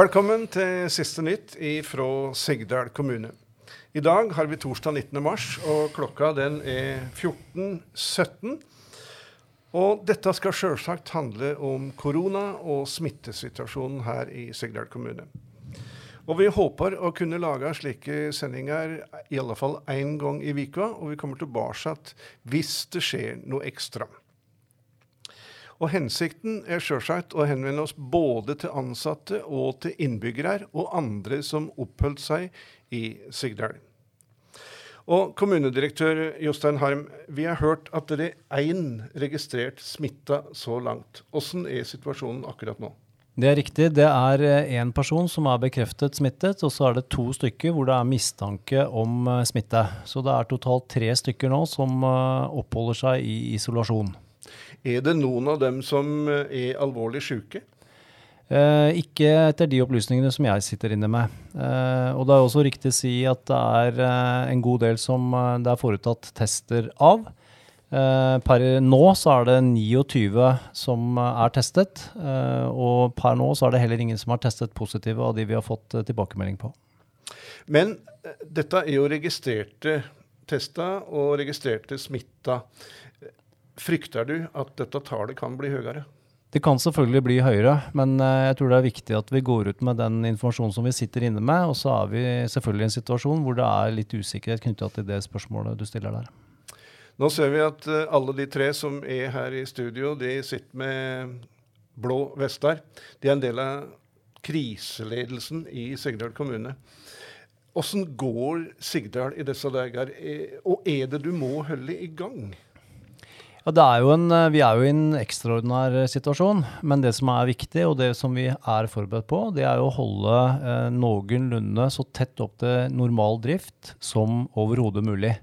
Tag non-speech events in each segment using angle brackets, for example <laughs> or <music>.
Velkommen til siste nytt fra Sigdal kommune. I dag har vi torsdag 19. mars, og klokka den er 14.17. Og dette skal selvsagt handle om korona og smittesituasjonen her i Sigdal kommune. Og vi håper å kunne lage slike sendinger i alle fall én gang i vika, og vi kommer tilbake hvis det skjer noe ekstra. Og Hensikten er selvsagt å henvende oss både til ansatte og til innbyggere og andre som oppholdt seg i Sigdal. Og Kommunedirektør Jostein Harm, vi har hørt at det er én registrert smitta så langt. Hvordan er situasjonen akkurat nå? Det er riktig. Det er én person som er bekreftet smittet, og så er det to stykker hvor det er mistanke om eh, smitte. Så det er totalt tre stykker nå som eh, oppholder seg i isolasjon. Er det noen av dem som eh, er alvorlig syke? Eh, ikke etter de opplysningene som jeg sitter inne med. Eh, og det er også riktig å si at det er eh, en god del som eh, det er foretatt tester av. Eh, per nå så er det 29 som er testet, og per nå så er det heller ingen som har testet positive av de vi har fått tilbakemelding på. Men dette er jo registrerte tester og registrerte smitta. Frykter du at dette tallet kan bli høyere? Det kan selvfølgelig bli høyere, men eh, jeg tror det er viktig at vi går ut med den informasjonen som vi sitter inne med. Og så er vi selvfølgelig i en situasjon hvor det er litt usikkerhet knytta til det spørsmålet du stiller der. Nå ser vi at eh, alle de tre som er her i studio, de sitter med blå vester. De er en del av kriseledelsen i Sigdal kommune. Hvordan går Sigdal i disse dager, eh, og er det du må holde i gang? Ja, er en, eh, vi er jo i en ekstraordinær eh, situasjon, men det som er viktig, og det som vi er forberedt på, det er å holde eh, noenlunde så tett opp til normal drift som overhodet mulig.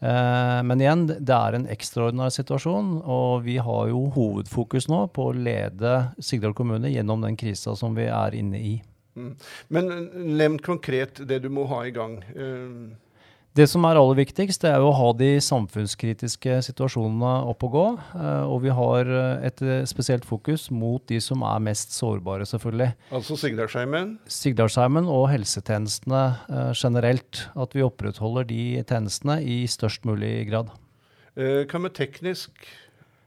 Eh, men igjen, det er en ekstraordinær situasjon, og vi har jo hovedfokus nå på å lede Sigdal kommune gjennom den krisa som vi er inne i. Mm. Men eh, nevn konkret det du må ha i gang. Uh det som er aller viktigst, det er å ha de samfunnskritiske situasjonene opp og gå. Eh, og vi har eh, et eh, spesielt fokus mot de som er mest sårbare, selvfølgelig. Altså Sigdalsheimen? Sigdalsheimen og helsetjenestene generelt. At vi opprettholder de tjenestene i størst mulig grad. Hva med teknisk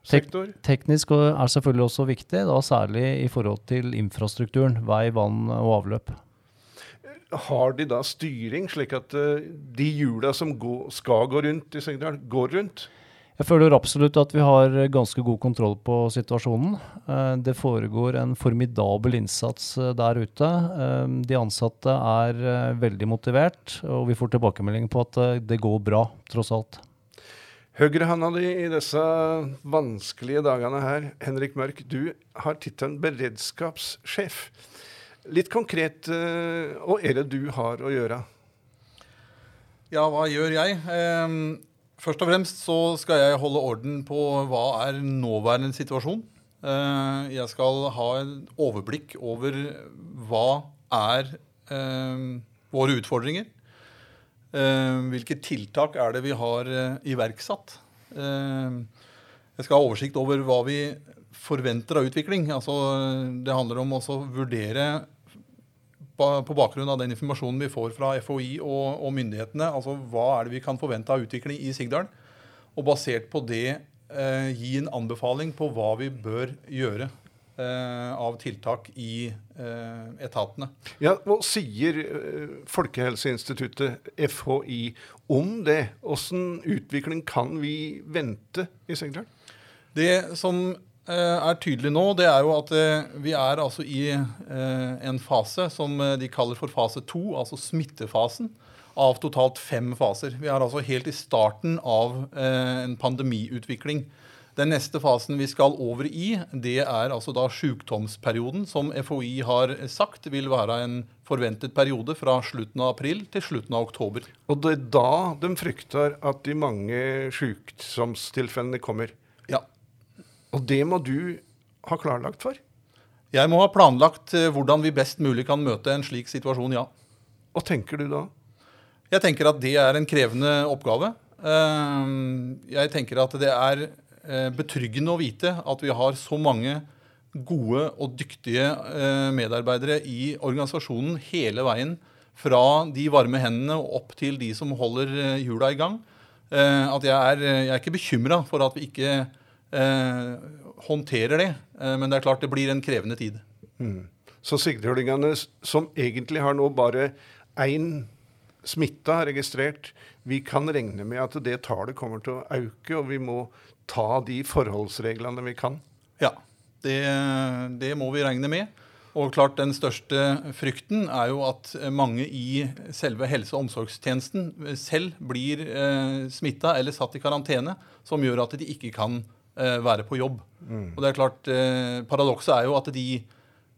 sektor? Tek teknisk er selvfølgelig også viktig, da særlig i forhold til infrastrukturen. Vei, vann og avløp har de da styring, slik at uh, de hjula som gå, skal gå rundt i Sigdal, går rundt? Jeg føler absolutt at vi har ganske god kontroll på situasjonen. Uh, det foregår en formidabel innsats uh, der ute. De ansatte er veldig motivert, og vi får tilbakemelding på at det går bra, tross alt. Høyrehånda di i disse vanskelige dagene her, Henrik Mørk, du har tittelen beredskapssjef. Litt konkret, eh, hva er det du har å gjøre? Ja, hva gjør jeg? Ehm, først og fremst så skal jeg holde orden på hva er nåværende situasjon. Eh, jeg skal ha en overblikk over hva er ehm, våre utfordringer. Ehm, hvilke tiltak er det vi har eh, iverksatt? Jeg skal ha oversikt over hva vi forventer av utvikling. Altså, det handler om å vurdere på bakgrunn av den informasjonen vi får fra FHI og, og, myndighetene, altså hva er det vi kan forvente av utvikling i Sigdal, og basert på det eh, gi en anbefaling på hva vi bør gjøre eh, av tiltak i eh, etatene. Ja, Hva sier eh, Folkehelseinstituttet, FHI, om det? Hvordan utvikling kan vi vente i Sigdal? Det som er tydelig nå, det er jo at eh, vi er altså i eh, en fase som de kaller for fase to, altså smittefasen, av totalt fem faser. Vi er altså helt i starten av en pandemiutvikling. Den neste fasen vi skal over i, det er altså da sykdomsperioden, som FHI har sagt vil være en forventet periode fra slutten av april til slutten av oktober. Og det er da de frykter at de mange sykdomstilfellene kommer? Og det må du ha klarlagt for? Jeg må ha planlagt eh, hvordan vi best mulig kan møte en slik situasjon, ja. Hva tenker du da? Jeg tenker at det er en krevende oppgave. Eh, jeg tenker at det er eh, betryggende å vite at vi har så mange gode og dyktige medarbeidere i organisasjonen hele veien. Fra de varme hendene og opp til de som holder hjula i gang. At jeg er, jeg er ikke bekymra for at vi ikke håndterer det. Eh, men det er klart det blir en krevende tid. Så sigdhølingene, som egentlig har nå bare én smitta registrert, vi kan regne med at det tallet kommer til å øke, og vi må ta de forholdsreglene vi kan. Ja, det, det må vi regne med. Og klart Den største frykten er jo at mange i selve helse- og omsorgstjenesten selv blir eh, smitta eller satt i karantene, som gjør at de ikke kan eh, være på jobb. Og det er klart, eh, Paradokset er jo at de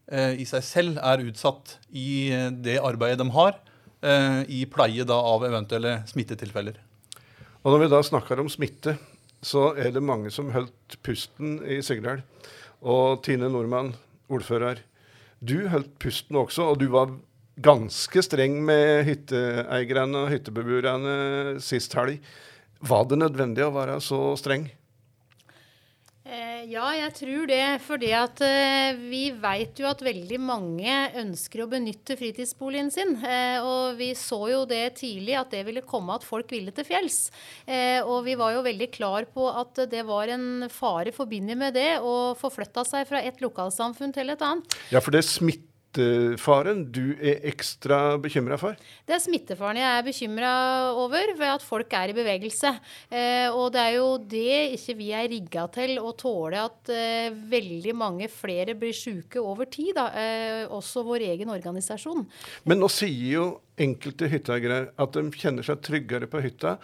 eh, i seg selv er utsatt i eh, det arbeidet de har, eh, i pleie da av eventuelle smittetilfeller. Og når vi da snakker om smitte, så er det mange som holdt pusten i Sigdal. Og Tine Nordmann, ordfører, du holdt pusten også, og du var ganske streng med hytteeierne og hyttebeboerne sist helg. Var det nødvendig å være så streng? Eh, Ja, jeg tror det. Fordi at eh, vi vet jo at veldig mange ønsker å benytte fritidsboligen sin. Eh, og vi så jo det tidlig at det ville komme at folk ville til fjells. Og vi var jo veldig klar på at det var en fare forbundet med det å forflytte seg fra et lokalsamfunn til et annet. Ja, for det er smittefaren du er ekstra bekymra for? Det er smittefaren jeg er bekymra over, ved at folk er i bevegelse. Eh, og det er jo det ikke vi er rigga til å tåle at eh, veldig mange flere blir syke over tid. Da. Eh, også vår egen organisasjon. Men nå sier jo enkelte hytteeiere at de kjenner seg tryggere på hytta.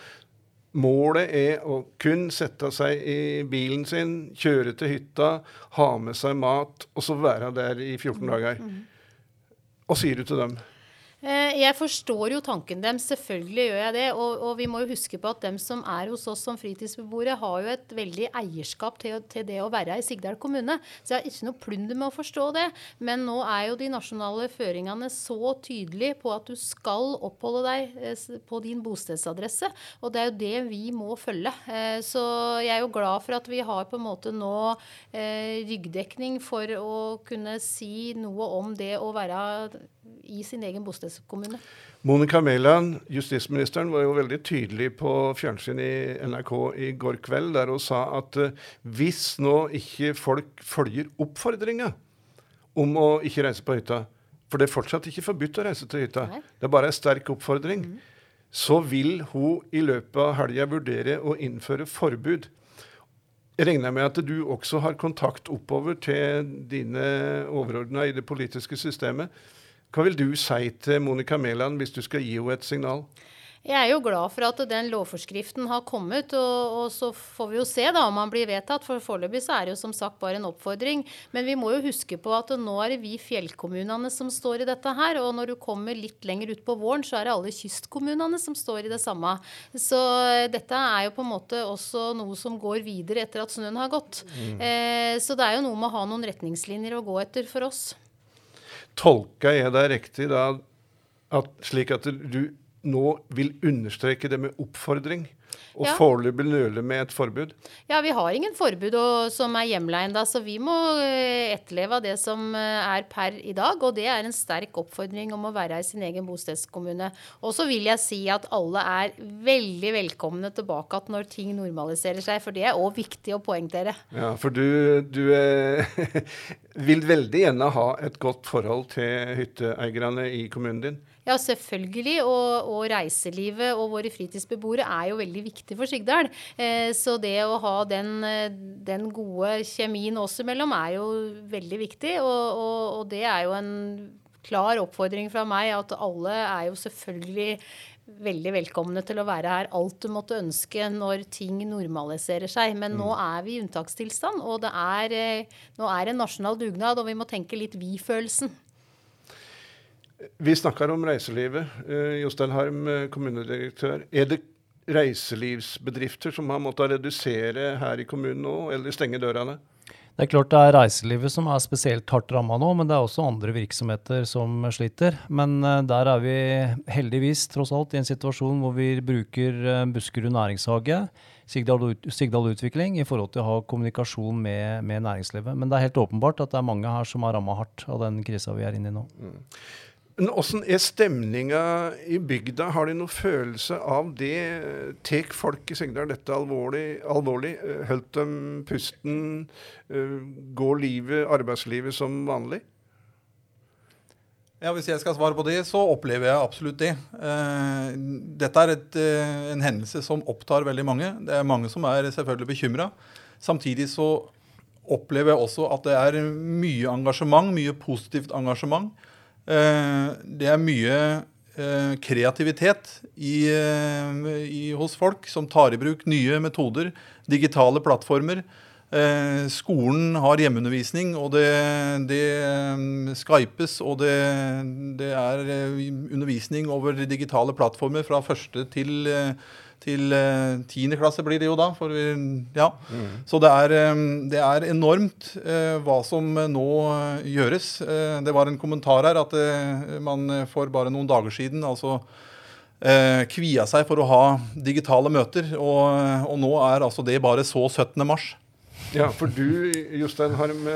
Målet er å kun sette seg i bilen sin, kjøre til hytta, ha med seg mat, og så være der i 14 dager. Hva sier du til dem? Eh, Jeg forstår jo tanken dem, selvfølgelig gjør jeg det. Og, og vi må jo huske på at dem som er hos oss som fritidsbeboere, har jo et veldig eierskap til, til det å være i Sigdal kommune. Så jeg har ikke noe plunder med å forstå det. Men nå er jo de nasjonale føringene så tydelige på at du skal oppholde deg eh, på din bostedsadresse. Og det er jo det vi må følge. Eh, Så jeg er jo glad for at vi har på en måte nå ryggdekning for å kunne si noe om det å være i sin egen bostedskommune. Monica Mæland, justisministeren, var jo veldig tydelig på fjernsyn i NRK i går kveld, der hun sa at eh, hvis nå ikke folk følger oppfordringa om å ikke reise på hytta, for det er fortsatt ikke forbudt å reise til hytta, Nei. det er bare en sterk oppfordring, så vil hun i løpet av helga vurdere å innføre forbud. Jeg regner med at du også har kontakt oppover til dine overordna i det politiske systemet. Hva vil du si til Monica Mæland hvis du skal gi henne et signal? Jeg er jo glad for at den lovforskriften har kommet, og, og så får vi jo se da om den blir vedtatt. For foreløpig så er det jo som sagt bare en oppfordring. Men vi må jo huske på at nå er det vi fjellkommunene som står i dette her. Og når du kommer litt lenger ut på våren, så er det alle kystkommunene som står i det samme. Så eh, dette er jo på en måte også noe som går videre etter at snøen har gått. Eh, så det er jo noe med å ha noen retningslinjer å gå etter for oss. Tolker jeg deg riktig da, at, slik at du nå vil understreke det med oppfordring, og Ja. foreløpig nøle med et forbud? Ja, vi har ingen forbud og, som er hjemla så vi må eh, etterleve det som eh, er per i dag. Og det er en sterk oppfordring om å være i sin egen bostedskommune. Og så vil jeg si at alle er veldig velkomne tilbake igjen når ting normaliserer seg, for det er òg viktig å poengtere. Ja, for du, du eh, <laughs> vil veldig gjerne ha et godt forhold til hytteeierne i kommunen din? Ja, selvfølgelig. Og, og reiselivet og våre fritidsbeboere er jo veldig viktig for Sigdal. Eh, så det å ha den, eh, den gode kjemien oss imellom er jo veldig viktig. Og, og, og det er jo en klar oppfordring fra meg at alle er jo selvfølgelig veldig velkomne til å være her alt du måtte ønske når ting normaliserer seg. Men nå er vi i unntakstilstand, og det er, eh, nå er en nasjonal dugnad, og vi må tenke litt vi-følelsen. Vi snakker om reiselivet. Eh, Jostein Harm, eh, kommunedirektør. Er det reiselivsbedrifter som har måttet redusere her i kommunen nå, eller stenge dørene? Det er klart det er reiselivet som er spesielt hardt ramma nå, men det er også andre virksomheter som sliter. Men uh, der er vi heldigvis tross alt i en situasjon hvor vi bruker Buskerud næringshage, Sigdal, Sigdal, Utvikling, i forhold til å ha kommunikasjon med, med, næringslivet. Men det er helt åpenbart at det er mange her som er ramma hardt av den krisa vi er inne i nå. Mm. Men Åssen er stemninga i bygda? Har de noen følelse av det? Tar folk i Sigdal dette alvorlig? alvorlig? Holdt dem pusten? Eh, går livet, arbeidslivet som vanlig? Ja, Hvis jeg skal svare på det, så opplever jeg absolutt det. Eh, dette er et, eh, en hendelse som opptar veldig mange. Det er mange som er selvfølgelig bekymra. Samtidig så opplever jeg også at det er mye engasjement, mye positivt engasjement. Eh, det er mye eh, kreativitet i, eh, i, hos folk som tar i bruk nye metoder, digitale plattformer. skolen har hjemmeundervisning, og det, det skypes, og det, det, er undervisning over digitale plattformer fra første til til eh, tiende klasse blir det jo da. For, ja. Mm. Så det er, eh, det er enormt eh, hva som nå gjøres. det var en kommentar her at man for bare noen dager siden altså kvia seg for å ha digitale møter, og, og nå er altså det bare så 17. mars. Ja, for du Jostein, Harm,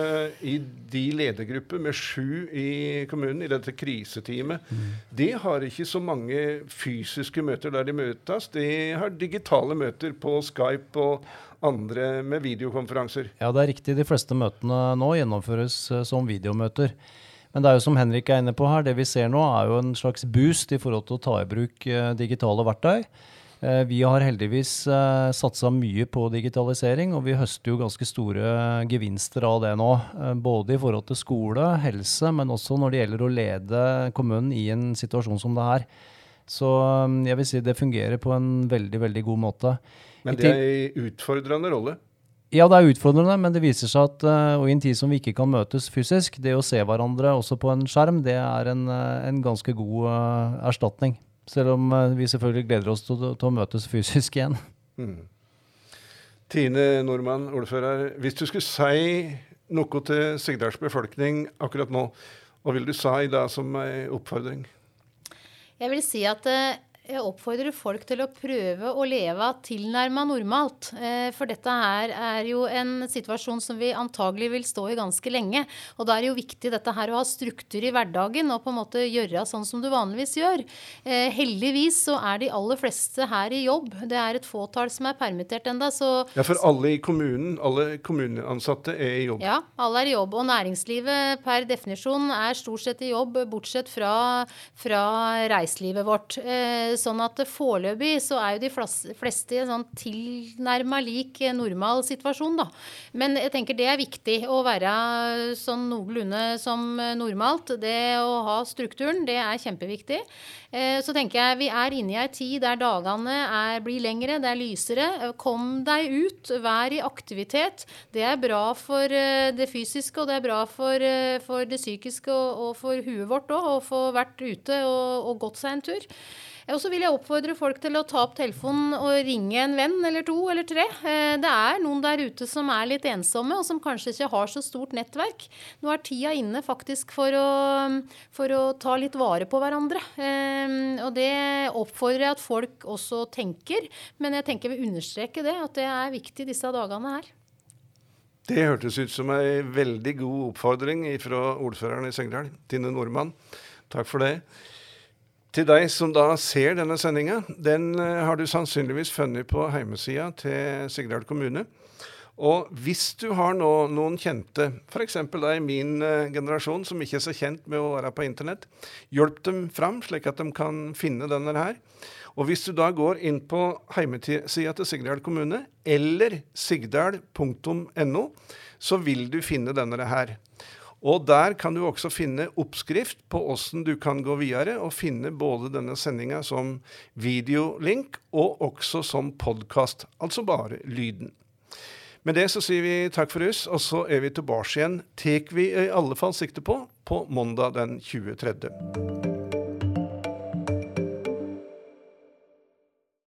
i de ledergrupper med sju i kommunen, i dette kriseteamet, mm. de har ikke så mange fysiske møter der de møtes. De har digitale møter på Skype og andre med videokonferanser. Ja, det er riktig. De fleste møtene nå gjennomføres uh, som videomøter. Men det er jo som Henrik er inne på her, det vi ser nå er jo en slags boost i forhold til å ta i bruk uh, digitale verktøy. Eh, vi har heldigvis uh, satsa mye på digitalisering, og vi høster jo ganske store gevinster av det nå. Uh, både i forhold til skole, helse, men også når det gjelder å lede kommunen i en situasjon som det her. Så jeg vil si det fungerer på en veldig, veldig god måte. Men det er en utfordrende rolle? Ja, det er utfordrende, men det viser seg at og i en tid som vi ikke kan møtes fysisk, det å se hverandre også på en skjerm, det er en, en ganske god erstatning. Selv om eh, vi selvfølgelig gleder oss til, til å møtes fysisk igjen. Mm. Tine Nordmann, ordfører. Hvis du skulle si noe til Sigdals befolkning akkurat nå, hva vil du si da som en oppfordring? Jeg vil si at eh, jeg oppfordrer folk til å prøve å leve tilnærma normalt. Eh, for dette her er jo en situasjon som vi antagelig vil stå i ganske lenge. Og da er det jo viktig dette her å ha struktur i hverdagen og på en måte gjøre sånn som du vanligvis gjør. Eh, heldigvis så er de aller fleste her i jobb. Det er et fåtall som er permittert enda, så Ja, for alle i kommunen, alle kommuneansatte er i jobb? Ja, alle er i jobb. Og næringslivet per definisjon er stort sett i jobb, bortsett fra, fra reiselivet vårt. Eh, sånn at foreløpig så er jo de fleste i en sånn tilnærma lik normal situasjon, da. Men jeg tenker det er viktig å være sånn noenlunde som normalt. Det å ha strukturen, det er kjempeviktig. Eh, så tenker jeg vi er inne i ei tid der dagene er, blir lengre, det er lysere. Kom deg ut, vær i aktivitet. Det er bra for eh, det fysiske, og det er bra for, eh, for det psykiske og, og for huet vårt òg, å få vært ute og, og gått seg en tur. Og så vil jeg oppfordre folk til å ta opp telefonen og ringe en venn eller to eller tre. Eh, det er noen der ute som er litt ensomme, og som kanskje ikke har så stort nettverk. Nå er tida inne faktisk for å, for å ta litt vare på hverandre. Eh, og det oppfordrer jeg at folk også tenker. Men jeg tenker vi understreker det, at det er viktig disse dagene her. Det hørtes ut som ei veldig god oppfordring fra ordføreren i Søgndal, Tine Nordmann. Takk for det. Til deg som da ser denne sendinga, den uh, har du sannsynligvis funnet på heimesida til Sigdal kommune. Og hvis du har nå noen kjente, f.eks. i min uh, generasjon, som ikke er så kjent med å være på internett, hjelp dem fram, slik at de kan finne denne her. Og hvis du da går inn på heimesida til Sigdal kommune, eller sigdal.no, så vil du finne denne her. Og der kan du også finne oppskrift på åssen du kan gå videre og finne både denne sendinga som videolink og også som podkast, altså bare lyden. Med det så sier vi takk for oss, og så er vi tilbake igjen, tar vi i alle fall sikte på, på mandag den 23.